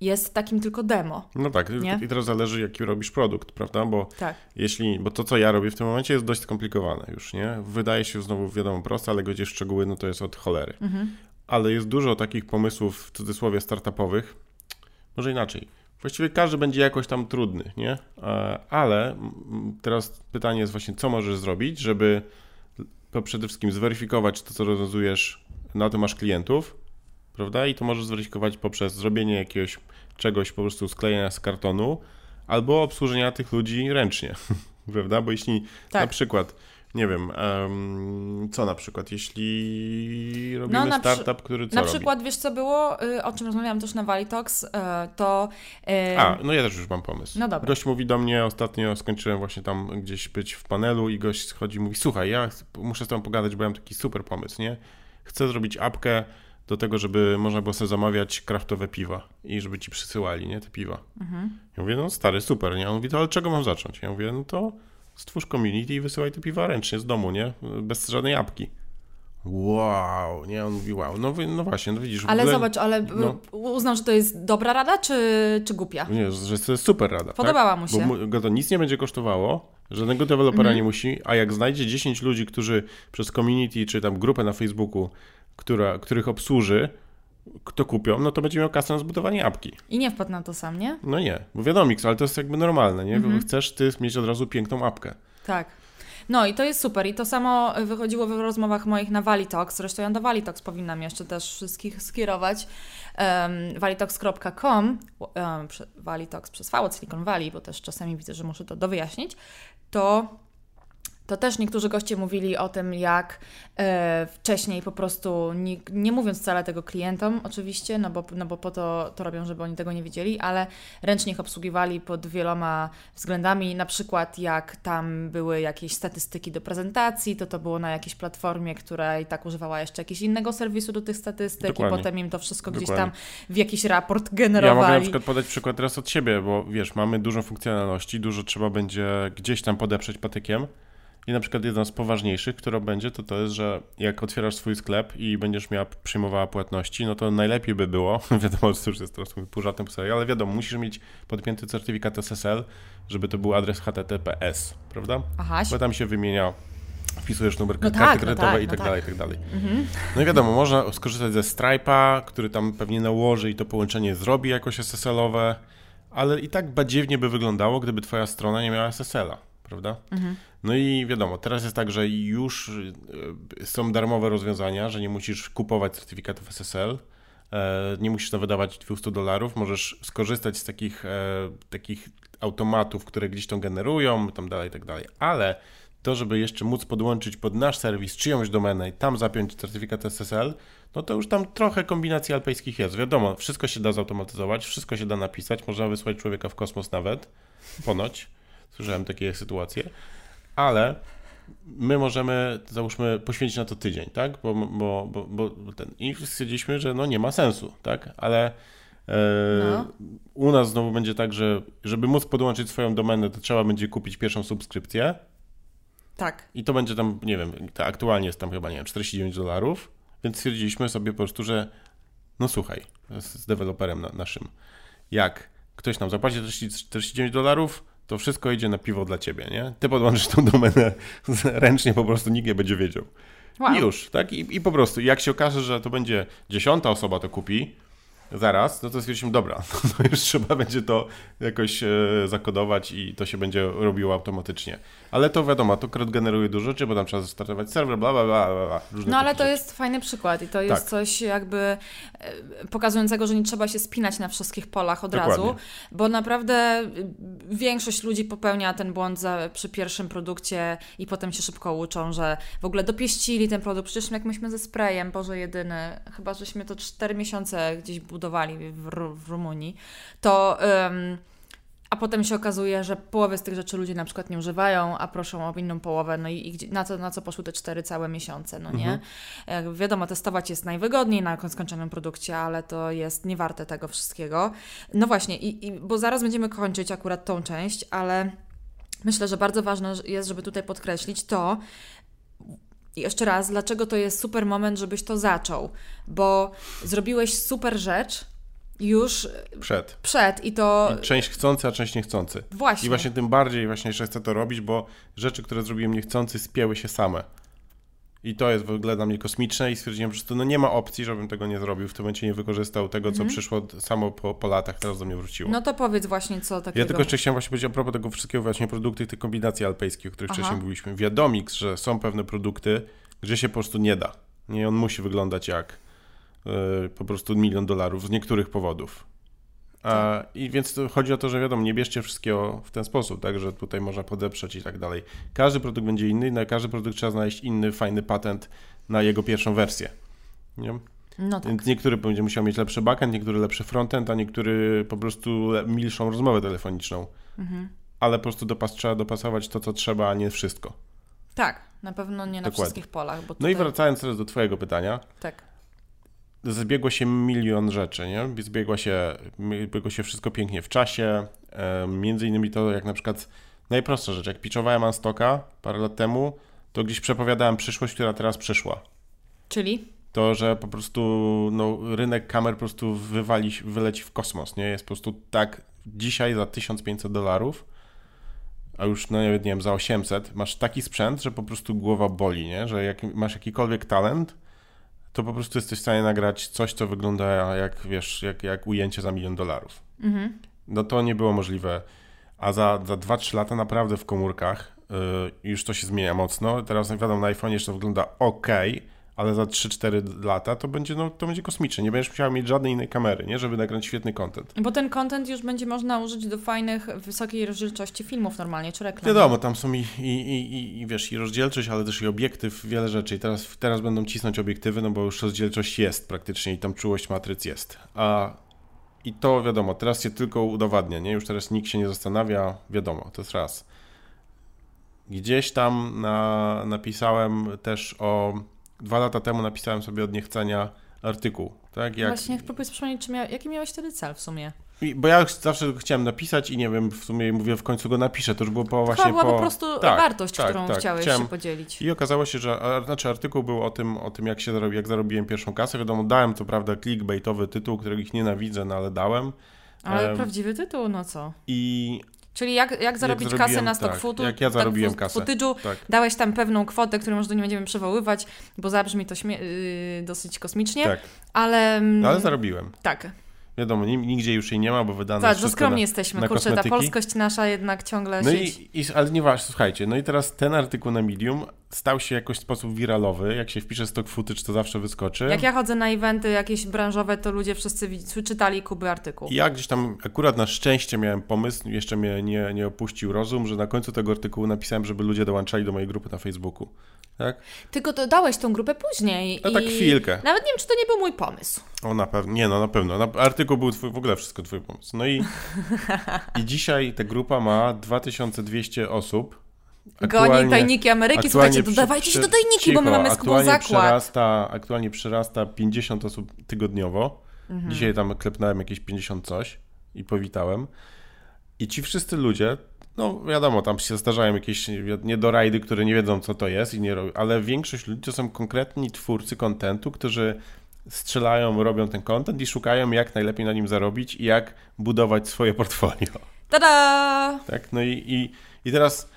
jest takim tylko demo. No tak, nie? i teraz zależy, jaki robisz produkt, prawda? Bo tak. jeśli, bo to, co ja robię w tym momencie, jest dość skomplikowane już, nie? Wydaje się znowu wiadomo proste, ale gdzieś szczegóły, no to jest od cholery. Mhm. Ale jest dużo takich pomysłów, w cudzysłowie, startupowych, może inaczej Właściwie każdy będzie jakoś tam trudny, nie? E, ale teraz pytanie jest właśnie, co możesz zrobić, żeby to przede wszystkim zweryfikować to, co rozwiązujesz, na to masz klientów, prawda? I to możesz zweryfikować poprzez zrobienie jakiegoś czegoś, po prostu sklejenia z kartonu, albo obsłużenia tych ludzi ręcznie, prawda? Bo jeśli tak. na przykład nie wiem, um, co na przykład, jeśli robimy No, na przy- startup, który co Na robi? przykład, wiesz co było, y, o czym rozmawiałam też na Valitox, y, to... y, A, no ja też już mam pomysł. No dobra. Gość mówi do mnie, ostatnio skończyłem właśnie tam gdzieś być w panelu i gość schodzi i mówi, słuchaj, ja muszę z tobą pogadać, bo ja mam taki super pomysł, nie? Chcę zrobić apkę do tego, żeby można było sobie zamawiać kraftowe piwa i żeby ci przysyłali, nie, te piwa. Mhm. Ja mówię, no stary, super, nie? On mówi, to ale czego mam zacząć? Ja mówię, no to stwórz community i wysyłaj te piwa ręcznie z domu, nie? Bez żadnej apki. Wow, nie? On mówi, wow. No, no właśnie, no widzisz. Ale ogóle- zobacz, ale no. uznał, że to jest dobra rada, czy, czy głupia? Nie, że to jest super rada. Podobała tak? mu się. Bo go to nic nie będzie kosztowało, żadnego dewelopera Mhm. nie musi, a jak znajdzie 10 ludzi, którzy przez community czy tam grupę na Facebooku, która, których obsłuży, kto kupią, no to będzie miał kasę na zbudowanie apki. I nie wpadł na to sam, nie? No nie, bo wiadomo, ale to jest jakby normalne, nie? Mhm. Chcesz ty mieć od razu piękną apkę. Tak. No i to jest super. I to samo wychodziło w rozmowach moich na Valitox. Zresztą ja do Valitox powinnam jeszcze też wszystkich skierować. Um, valitox.com um, Valitox przez V od Silicon Valley, bo też czasami widzę, że muszę to dowyjaśnić. To to też niektórzy goście mówili o tym, jak e, wcześniej po prostu, nie, nie mówiąc wcale tego klientom oczywiście, no bo, no bo po to to robią, żeby oni tego nie wiedzieli, ale ręcznie ich obsługiwali pod wieloma względami, na przykład jak tam były jakieś statystyki do prezentacji, to to było na jakiejś platformie, która i tak używała jeszcze jakiegoś innego serwisu do tych statystyk Dokładnie. i potem im to wszystko gdzieś Dokładnie. tam w jakiś raport Ja mogę na generowali. przykład podać przykład teraz od siebie, bo wiesz, mamy dużo funkcjonalności, dużo trzeba będzie gdzieś tam podeprzeć patykiem. I na przykład jedna z poważniejszych, która będzie, to to jest, że jak otwierasz swój sklep i będziesz miała, przyjmowała płatności, no to najlepiej by było, wiadomo, że to już jest teraz pół żartem po serii, ale wiadomo, musisz mieć podpięty certyfikat SSL, żeby to był adres HTTPS, prawda? Aha, Bo tam się wymienia, wpisujesz numer No karty tak, no kredytowej tak, i no tak tak. dalej, i tak dalej. Mhm. No i wiadomo, można skorzystać ze Stripe'a, który tam pewnie nałoży i to połączenie zrobi jakoś SSL-owe, ale i tak badziewnie by wyglądało, gdyby twoja strona nie miała SSL-a, prawda? Mhm. No i wiadomo, teraz jest tak, że już y, są darmowe rozwiązania, że nie musisz kupować certyfikatów SSL, e, nie musisz wydawać 200 dolarów, możesz skorzystać z takich, e, takich automatów, które gdzieś to generują, tam dalej, tak dalej, ale to, żeby jeszcze móc podłączyć pod nasz serwis czyjąś domenę i tam zapiąć certyfikat SSL, no to już tam trochę kombinacji alpejskich jest. Wiadomo, wszystko się da zautomatyzować, wszystko się da napisać, można wysłać człowieka w kosmos nawet, ponoć. Słyszałem takie sytuacje, ale my możemy, załóżmy, poświęcić na to tydzień, tak? Bo, bo, bo, bo ten. I stwierdziliśmy, że no nie ma sensu, tak? Ale e, No. u nas znowu będzie tak, że żeby móc podłączyć swoją domenę, to trzeba będzie kupić pierwszą subskrypcję. Tak. I to będzie tam, nie wiem, to aktualnie jest tam chyba, nie wiem, 49 dolarów, więc stwierdziliśmy sobie po prostu, że no słuchaj, z, z deweloperem na, naszym, jak ktoś nam zapłaci 40 49 dolarów, to wszystko idzie na piwo dla ciebie, nie? Ty podłączysz tą domenę ręcznie, po prostu nikt nie będzie wiedział. Wow. I już, tak? I, I po prostu, jak się okaże, że to będzie dziesiąta osoba to kupi, zaraz, no to stwierdziliśmy, dobra, no już trzeba będzie to jakoś e, zakodować i to się będzie robiło automatycznie. Ale to wiadomo, to krot generuje dużo rzeczy, bo tam trzeba zastartować serwer, bla, bla, bla, bla, No ale to rzeczy. jest fajny przykład i to jest Tak. coś jakby e, pokazującego, że nie trzeba się spinać na wszystkich polach od Dokładnie. razu, bo naprawdę y, większość ludzi popełnia ten błąd za, przy pierwszym produkcie i potem się szybko uczą, że w ogóle dopieścili ten produkt. Przecież jak myśmy ze sprayem, Boże jedyny, chyba żeśmy to 4 miesiące gdzieś budowali w, w Rumunii, to... ym, a potem się okazuje, że połowę z tych rzeczy ludzie na przykład nie używają, a proszą o inną połowę, no i, i na, co, na co poszły te cztery całe miesiące, no nie? Jak wiadomo, testować jest najwygodniej na skończonym produkcie, ale to jest niewarte tego wszystkiego. No właśnie, i, i, bo zaraz będziemy kończyć akurat tą część, ale myślę, że bardzo ważne jest, żeby tutaj podkreślić to, i jeszcze raz, dlaczego to jest super moment, żebyś to zaczął, bo zrobiłeś super rzecz już Przed. przed i to I część chcący, a część niechcący. właśnie. I właśnie tym bardziej właśnie że chcę to robić, bo rzeczy, które zrobiłem niechcący, spięły się same. I to jest w ogóle dla mnie kosmiczne i stwierdziłem, że to no nie ma opcji, żebym tego nie zrobił, w tym momencie nie wykorzystał tego, co przyszło samo po, po latach, teraz do mnie wróciło. Mhm. No to powiedz właśnie co takiego. Ja tylko jeszcze chciałem właśnie powiedzieć a propos tego wszystkiego właśnie produkty, tych kombinacji alpejskich, o których Aha. wcześniej mówiliśmy. Wiadomix, że są pewne produkty, gdzie się po prostu nie da. Nie, on musi wyglądać jak po prostu milion dolarów z niektórych powodów. A, I więc chodzi o to, że wiadomo, nie bierzcie wszystkiego w ten sposób, tak, że tutaj można podeprzeć i tak dalej. Każdy produkt będzie inny, na każdy produkt trzeba znaleźć inny, fajny patent na jego pierwszą wersję. Nie? No tak. Więc niektóry będzie musiał mieć lepszy backend, niektóry lepszy frontend, a niektóry po prostu milszą rozmowę telefoniczną. Mhm. Ale po prostu dopas trzeba dopasować to, co trzeba, a nie wszystko. Tak, na pewno nie na Dokładnie. wszystkich polach. Tutaj... No i wracając teraz do Twojego pytania. Tak. Zbiegło się milion rzeczy, nie? Zbiegło się, zbiegło się wszystko pięknie w czasie. E, między innymi to, jak na przykład najprostsza rzecz, jak pitchowałem Anstoka parę lat temu, to gdzieś przepowiadałem przyszłość, która teraz przyszła. Czyli? To, że po prostu no, rynek kamer po prostu wywali, wyleci w kosmos, nie? Jest po prostu tak dzisiaj za 1500 dolarów a już no nie wiem, za 800, masz taki sprzęt, że po prostu głowa boli, nie? Że jak masz jakikolwiek talent, to po prostu jesteś w stanie nagrać coś, co wygląda jak, wiesz, jak, jak ujęcie za milion dolarów. Mhm. No to nie było możliwe. A za, za 2-3 lata naprawdę w komórkach yy, już to się zmienia mocno. Teraz wiadomo, na iPhone jeszcze wygląda ok, ale za 3-4 lata to będzie, no, to będzie kosmiczne. Nie będziesz musiał mieć żadnej innej kamery, nie? żeby nagrać świetny content. Bo ten content już będzie można użyć do fajnych, wysokiej rozdzielczości filmów normalnie, czy reklam. Wiadomo, tam są i, i, i, i, wiesz, i rozdzielczość, ale też i obiektyw, wiele rzeczy. I teraz, teraz będą cisnąć obiektywy, no bo już rozdzielczość jest praktycznie i tam czułość matryc jest. A i to wiadomo, teraz się tylko udowadnia, nie? Już teraz nikt się nie zastanawia, wiadomo, to jest raz. Gdzieś tam na, napisałem też o dwa lata temu napisałem sobie od niechcenia artykuł. Tak? Jak... Właśnie próbuję przypomnieć, czy mia... jaki miałeś wtedy cel w sumie? I, bo ja zawsze chciałem napisać i nie wiem, w sumie mówię, w końcu go napiszę. To już było po właśnie była po... po prostu tak, wartość, tak, którą tak, chciałeś chciałem... się podzielić. I okazało się, że znaczy artykuł był o tym, o tym jak się zarobi, jak zarobiłem pierwszą kasę. Wiadomo, dałem co prawda clickbaitowy tytuł, którego ich nienawidzę, no ale dałem. Ale um, prawdziwy tytuł, no co? I Czyli jak, jak zarobić jak kasę na stock tak, jak ja zarobiłem kasę. footage'u, tak. dałeś tam pewną kwotę, którą może nie będziemy przywoływać, bo zabrzmi to śmie- yy, dosyć kosmicznie, tak. ale... No, ale zarobiłem. Tak. Wiadomo, nigdzie już jej nie ma, bo wydane tak, jest skromnie na, jesteśmy. Na Kurczę, kosmetyki. ta polskość nasza jednak ciągle No i, i, ale nieważne, słuchajcie, no i teraz ten artykuł na Medium stał się jakoś w sposób wiralowy. Jak się wpisze stock footage, to zawsze wyskoczy. Jak ja chodzę na eventy jakieś branżowe, to ludzie wszyscy czytali Kuby artykuł. I ja gdzieś tam akurat na szczęście miałem pomysł, jeszcze mnie nie, nie opuścił rozum, że na końcu tego artykułu napisałem, żeby ludzie dołączali do mojej grupy na Facebooku. Tak? Tylko dodałeś tą grupę później. No tak chwilkę. Nawet nie wiem, czy to nie był mój pomysł. O, na pewno. Nie, no na pewno. Na, artykuł był twój, w ogóle wszystko twój pomysł. No i, i dzisiaj ta grupa ma 2200 osób. Goni tajniki Ameryki. Słuchajcie, dodawajcie się do tajniki, cicho, bo my mamy aktualnie zakład. Przyrasta, aktualnie przyrasta 50 osób tygodniowo. Mhm. Dzisiaj tam klepnąłem jakieś 50 coś i powitałem. I ci wszyscy ludzie no wiadomo, tam się zdarzają jakieś niedorajdy, które nie wiedzą, co to jest, i nie robią, ale większość ludzi to są konkretni twórcy kontentu, którzy strzelają, robią ten content i szukają, jak najlepiej na nim zarobić i jak budować swoje portfolio. Tada! Tak, no i, i, i teraz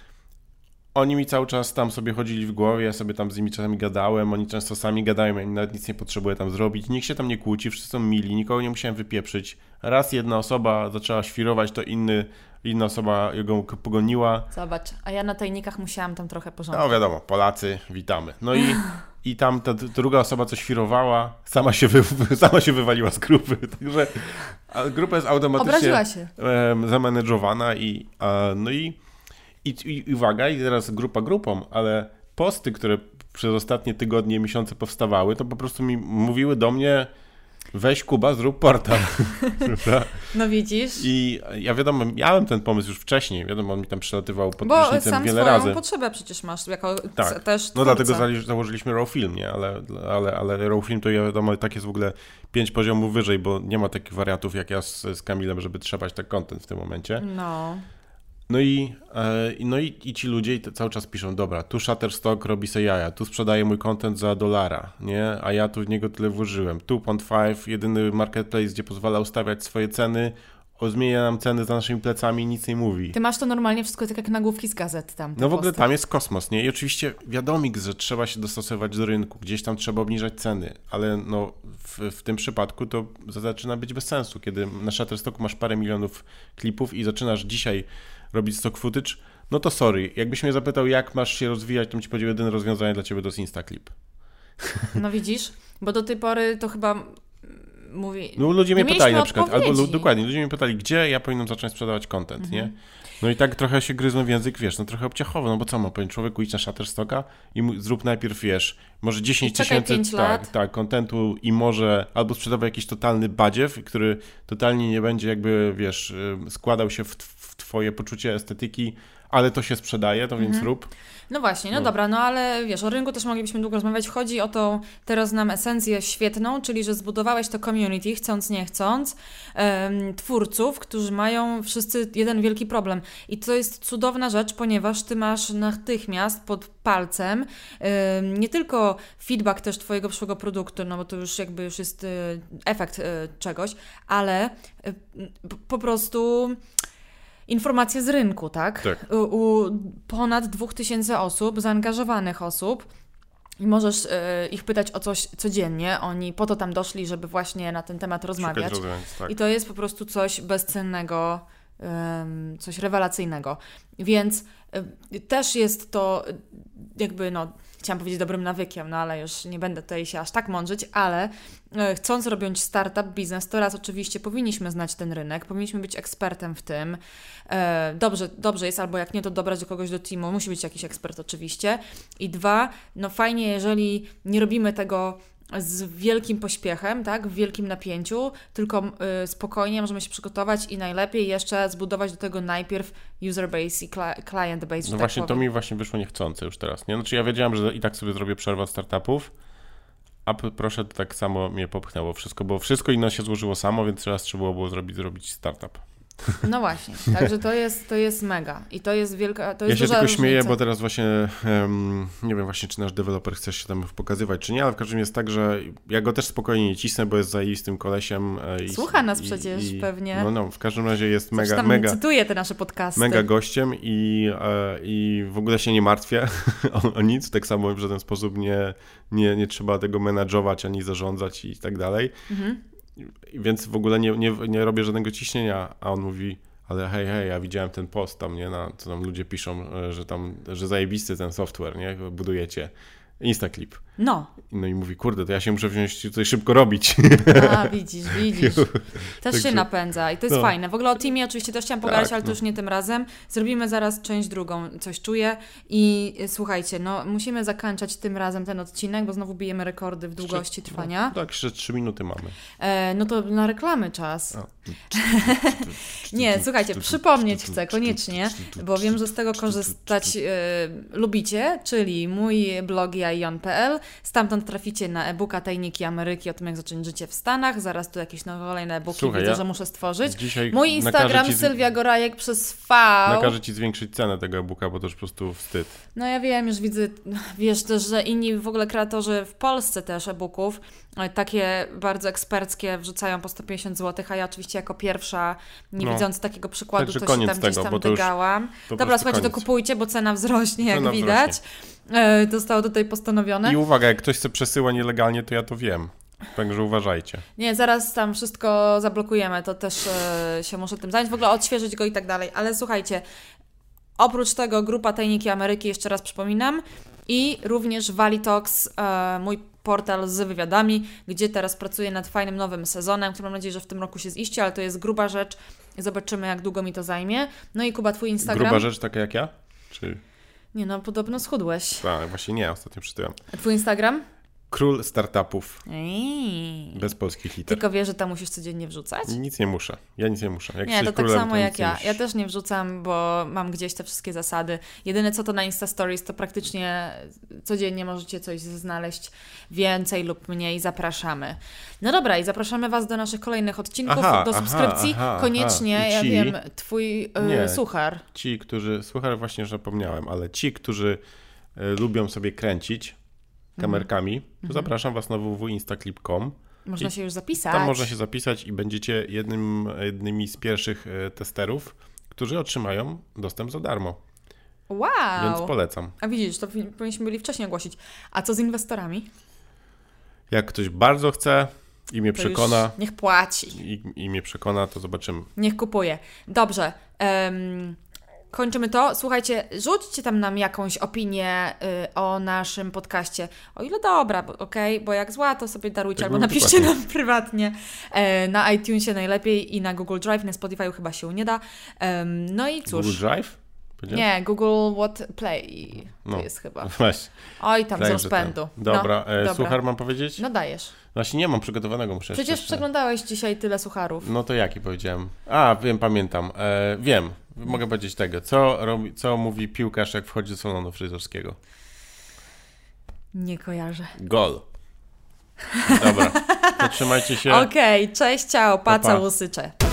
oni mi cały czas tam sobie chodzili w głowie, ja sobie tam z nimi czasami gadałem, oni często sami gadają, ja nawet nic nie potrzebuję tam zrobić, nikt się tam nie kłóci, wszyscy są mili, nikogo nie musiałem wypieprzyć. Raz jedna osoba zaczęła świrować, to inny, inna osoba ją pogoniła. Zobacz, a ja na tajnikach musiałam tam trochę porządku. No wiadomo, Polacy, witamy. No i, i tam ta druga osoba, co świrowała, sama się, wy, sama się wywaliła z grupy, także grupa jest automatycznie zamanedżowana i no i i, i, uwaga, i teraz grupa grupą, ale posty, które przez ostatnie tygodnie, miesiące powstawały, to po prostu mi mówiły do mnie weź Kuba, zrób portal. no widzisz. I ja wiadomo, miałem ten pomysł już wcześniej, wiadomo, on mi tam przelatywał pod Bo sam wiele razy. potrzebę przecież masz, jako tak. też twórca. No dlatego założyliśmy Raw Film, nie? Ale, ale, ale Raw Film to wiadomo, tak jest w ogóle pięć poziomów wyżej, bo nie ma takich wariantów jak ja z, z Kamilem, żeby trzepać tak content w tym momencie. No. No i, e, no i, i ci ludzie cały czas piszą, dobra, tu Shutterstock robi se jaja, tu sprzedaje mój content za dolara, nie? A ja tu w niego tyle włożyłem. Tu Pond5, jedyny marketplace, gdzie pozwala ustawiać swoje ceny, o, zmienia nam ceny za naszymi plecami i nic nie mówi. Ty masz to normalnie wszystko tak jak nagłówki z gazet tam. No w ogóle tam jest kosmos, nie? I oczywiście wiadomik, że trzeba się dostosować do rynku, gdzieś tam trzeba obniżać ceny, ale no w, w tym przypadku to zaczyna być bez sensu, kiedy na Shutterstocku masz parę milionów klipów i zaczynasz dzisiaj robić stock footage, no to sorry. Jakbyś mnie zapytał, jak masz się rozwijać, to bym ci powiedział, jedyne rozwiązanie dla ciebie to jest Instaclip. No widzisz, bo do tej pory to chyba mówi... No ludzie nie mnie pytali na przykład, albo dokładnie, ludzie mnie pytali, gdzie ja powinienem zacząć sprzedawać content, nie? Mhm. No i tak trochę się gryzną w język, wiesz, no trochę obciachowo, no bo co ma powiedzieć człowieku, idź na Shutterstocka i zrób najpierw, wiesz, może 10 I czekaj tysięcy, tak, tak, kontentu i może, albo sprzedawaj jakiś totalny badziew, który totalnie nie będzie jakby, wiesz, y, składał się w, w twoje poczucie estetyki, ale to się sprzedaje, to Mhm. więc rób. No właśnie, no, No. dobra, no ale wiesz, o rynku też moglibyśmy długo rozmawiać. Chodzi o tą teraz nam esencję świetną, czyli że zbudowałeś to community, chcąc, nie chcąc, em, twórców, którzy mają wszyscy jeden wielki problem. I to jest cudowna rzecz, ponieważ ty masz natychmiast pod palcem em, nie tylko feedback też twojego przyszłego produktu, no bo to już jakby już jest e, efekt e, czegoś, ale e, po prostu informacje z rynku, tak? Tak. U, u ponad 2000 osób, zaangażowanych osób. I możesz e, ich pytać o coś codziennie. Oni po to tam doszli, żeby właśnie na ten temat rozmawiać. Tak. I to jest po prostu coś bezcennego, em, coś rewelacyjnego. Więc e, też jest to e, jakby, no, chciałam powiedzieć dobrym nawykiem, no ale już nie będę tutaj się aż tak mądrzyć, ale e, chcąc robić startup, biznes, to raz oczywiście powinniśmy znać ten rynek, powinniśmy być ekspertem w tym. E, Dobrze, dobrze jest, albo jak nie, to dobrać do kogoś do teamu, musi być jakiś ekspert oczywiście. I dwa, no fajnie, jeżeli nie robimy tego z wielkim pośpiechem, tak, w wielkim napięciu, tylko y, spokojnie możemy się przygotować i najlepiej jeszcze zbudować do tego najpierw user base i cli- client base. No tak właśnie, to mi właśnie wyszło niechcące już teraz, nie? Znaczy ja wiedziałem, że i tak sobie zrobię przerwę od startupów, a proszę, to tak samo mnie popchnęło wszystko, bo wszystko inne się złożyło samo, więc teraz trzeba było zrobić, zrobić startup. No właśnie, także to jest, to jest mega i to jest wielka, to Ja jest się duża tylko śmieję, bo teraz właśnie em, nie wiem właśnie, czy nasz deweloper chce się tam pokazywać, czy nie, ale w każdym razie jest tak, że ja go też spokojnie nie cisnę, bo jest zajistym kolesiem. e, I, Słucha nas i, przecież i, pewnie. No, no, w każdym razie jest Coś mega, mega, cytuję te nasze podcasty. mega gościem i, e, i w ogóle się nie martwię o, o nic, tak samo w żaden sposób nie, nie, nie trzeba tego menadżować ani zarządzać i tak dalej. Mhm. Więc w ogóle nie, nie, nie robię żadnego ciśnienia, a on mówi, ale hej, hej, ja widziałem ten post tam, nie, na, co tam ludzie piszą, e, że tam, że zajebisty ten software, nie, budujecie. Instaclip. No, No i mówi, kurde, to ja się muszę wziąć tutaj szybko robić. a widzisz, widzisz. Też się napędza i to jest no. fajne. W ogóle o teamie oczywiście też chciałam pogadać, Tak, ale to no. już nie tym razem. Zrobimy zaraz część drugą, coś czuję. I y, słuchajcie, no musimy zakończać tym razem ten odcinek, bo znowu bijemy rekordy w długości trwania. No, tak, jeszcze trzy minuty mamy. E, no to na reklamy czas. Nie, słuchajcie, przypomnieć chcę koniecznie, bo wiem, że z tego korzystać e, lubicie, czyli mój blog jaion.pl. Stamtąd traficie na e-booka Tajniki Ameryki o tym, jak zacząć życie w Stanach. Zaraz tu jakieś nowe kolejne e-booki Słuchaj, widzę, ja że muszę stworzyć. Mój Instagram ci Sylwia Gorajek przez V. Nakażę ci zwiększyć cenę tego e-booka, bo to już po prostu wstyd. No ja wiem, już widzę, wiesz też, że inni w ogóle kreatorzy w Polsce też e-booków, e, takie bardzo eksperckie wrzucają po 150 zł, a ja oczywiście jako pierwsza, nie No. widząc takiego przykładu, Także to się tam gdzieś tego, tam to już dygałam. Dobra, słuchajcie, to koniec. kupujcie, bo cena wzrośnie, jak Cena widać. E, Zostało tutaj postanowione. I uwaga, jak ktoś se przesyła nielegalnie, to ja to wiem. Także uważajcie. Nie, zaraz tam wszystko zablokujemy, to też e, się muszę tym zająć, w ogóle odświeżyć go i tak dalej. Ale słuchajcie, oprócz tego grupa Tajniki Ameryki, jeszcze raz przypominam, i również Valitox, e, mój portal z wywiadami, gdzie teraz pracuję nad fajnym nowym sezonem, który mam nadzieję, że w tym roku się ziści, ale to jest gruba rzecz. Zobaczymy, jak długo mi to zajmie. No i Kuba, twój Instagram? Gruba rzecz taka jak ja? Czy... Nie no, podobno schudłeś. Tak, właśnie nie, ostatnio przytyłem. A twój Instagram? Król startupów Ej. bez polskich liter. Tylko wiesz, że tam musisz codziennie wrzucać? Nic nie muszę. Ja nic nie muszę. Jak Nie, to tak królem, samo nic jak ja. Ja też nie wrzucam, bo mam gdzieś te wszystkie zasady. Jedyne co to na Insta Stories, to praktycznie codziennie możecie coś znaleźć więcej lub mniej. Zapraszamy. No dobra, i zapraszamy Was do naszych kolejnych odcinków, Aha, do subskrypcji. aha, Koniecznie, aha. Ja ci- wiem, Twój e, Nie. suchar. Ci, którzy, słuchaj, właśnie zapomniałem, ale ci, którzy e, lubią sobie kręcić kamerkami, to zapraszam Was na www.instaclip.com. Można I się już zapisać. Tam można się zapisać i będziecie jednym, jednymi z pierwszych e, testerów, którzy otrzymają dostęp za darmo. Wow! Więc polecam. A widzisz, to wi- powinniśmy byli wcześniej ogłosić. A co z inwestorami? Jak ktoś bardzo chce i mnie To przekona, niech płaci. i, i mnie przekona, to zobaczymy. Niech kupuje. Dobrze. em, kończymy to. Słuchajcie, rzućcie tam nam jakąś opinię y, o naszym podcaście. O ile dobra, bo- okej, bo jak zła, to sobie darujcie, Tak albo napiszcie nam prywatnie. E, na iTunesie najlepiej i na Google Drive, na Spotify chyba się nie da. Em, no i cóż. Google Drive? Nie, Google What Play to No. jest chyba. Właśnie. Oj, tam z Także rozpędu. Dobra, no, e, dobra. suchar mam powiedzieć? No dajesz. Właśnie nie mam przygotowanego, muszę Przecież przeglądałeś dzisiaj tyle sucharów. No to jaki powiedziałem? A, wiem, pamiętam. E, wiem, mogę powiedzieć tego. Co, robi, co mówi piłkarz, jak wchodzi do salonu fryzjerskiego? Nie kojarzę. Gol. Dobra, to trzymajcie się. Okej, cześć, ciao, Pa, pa.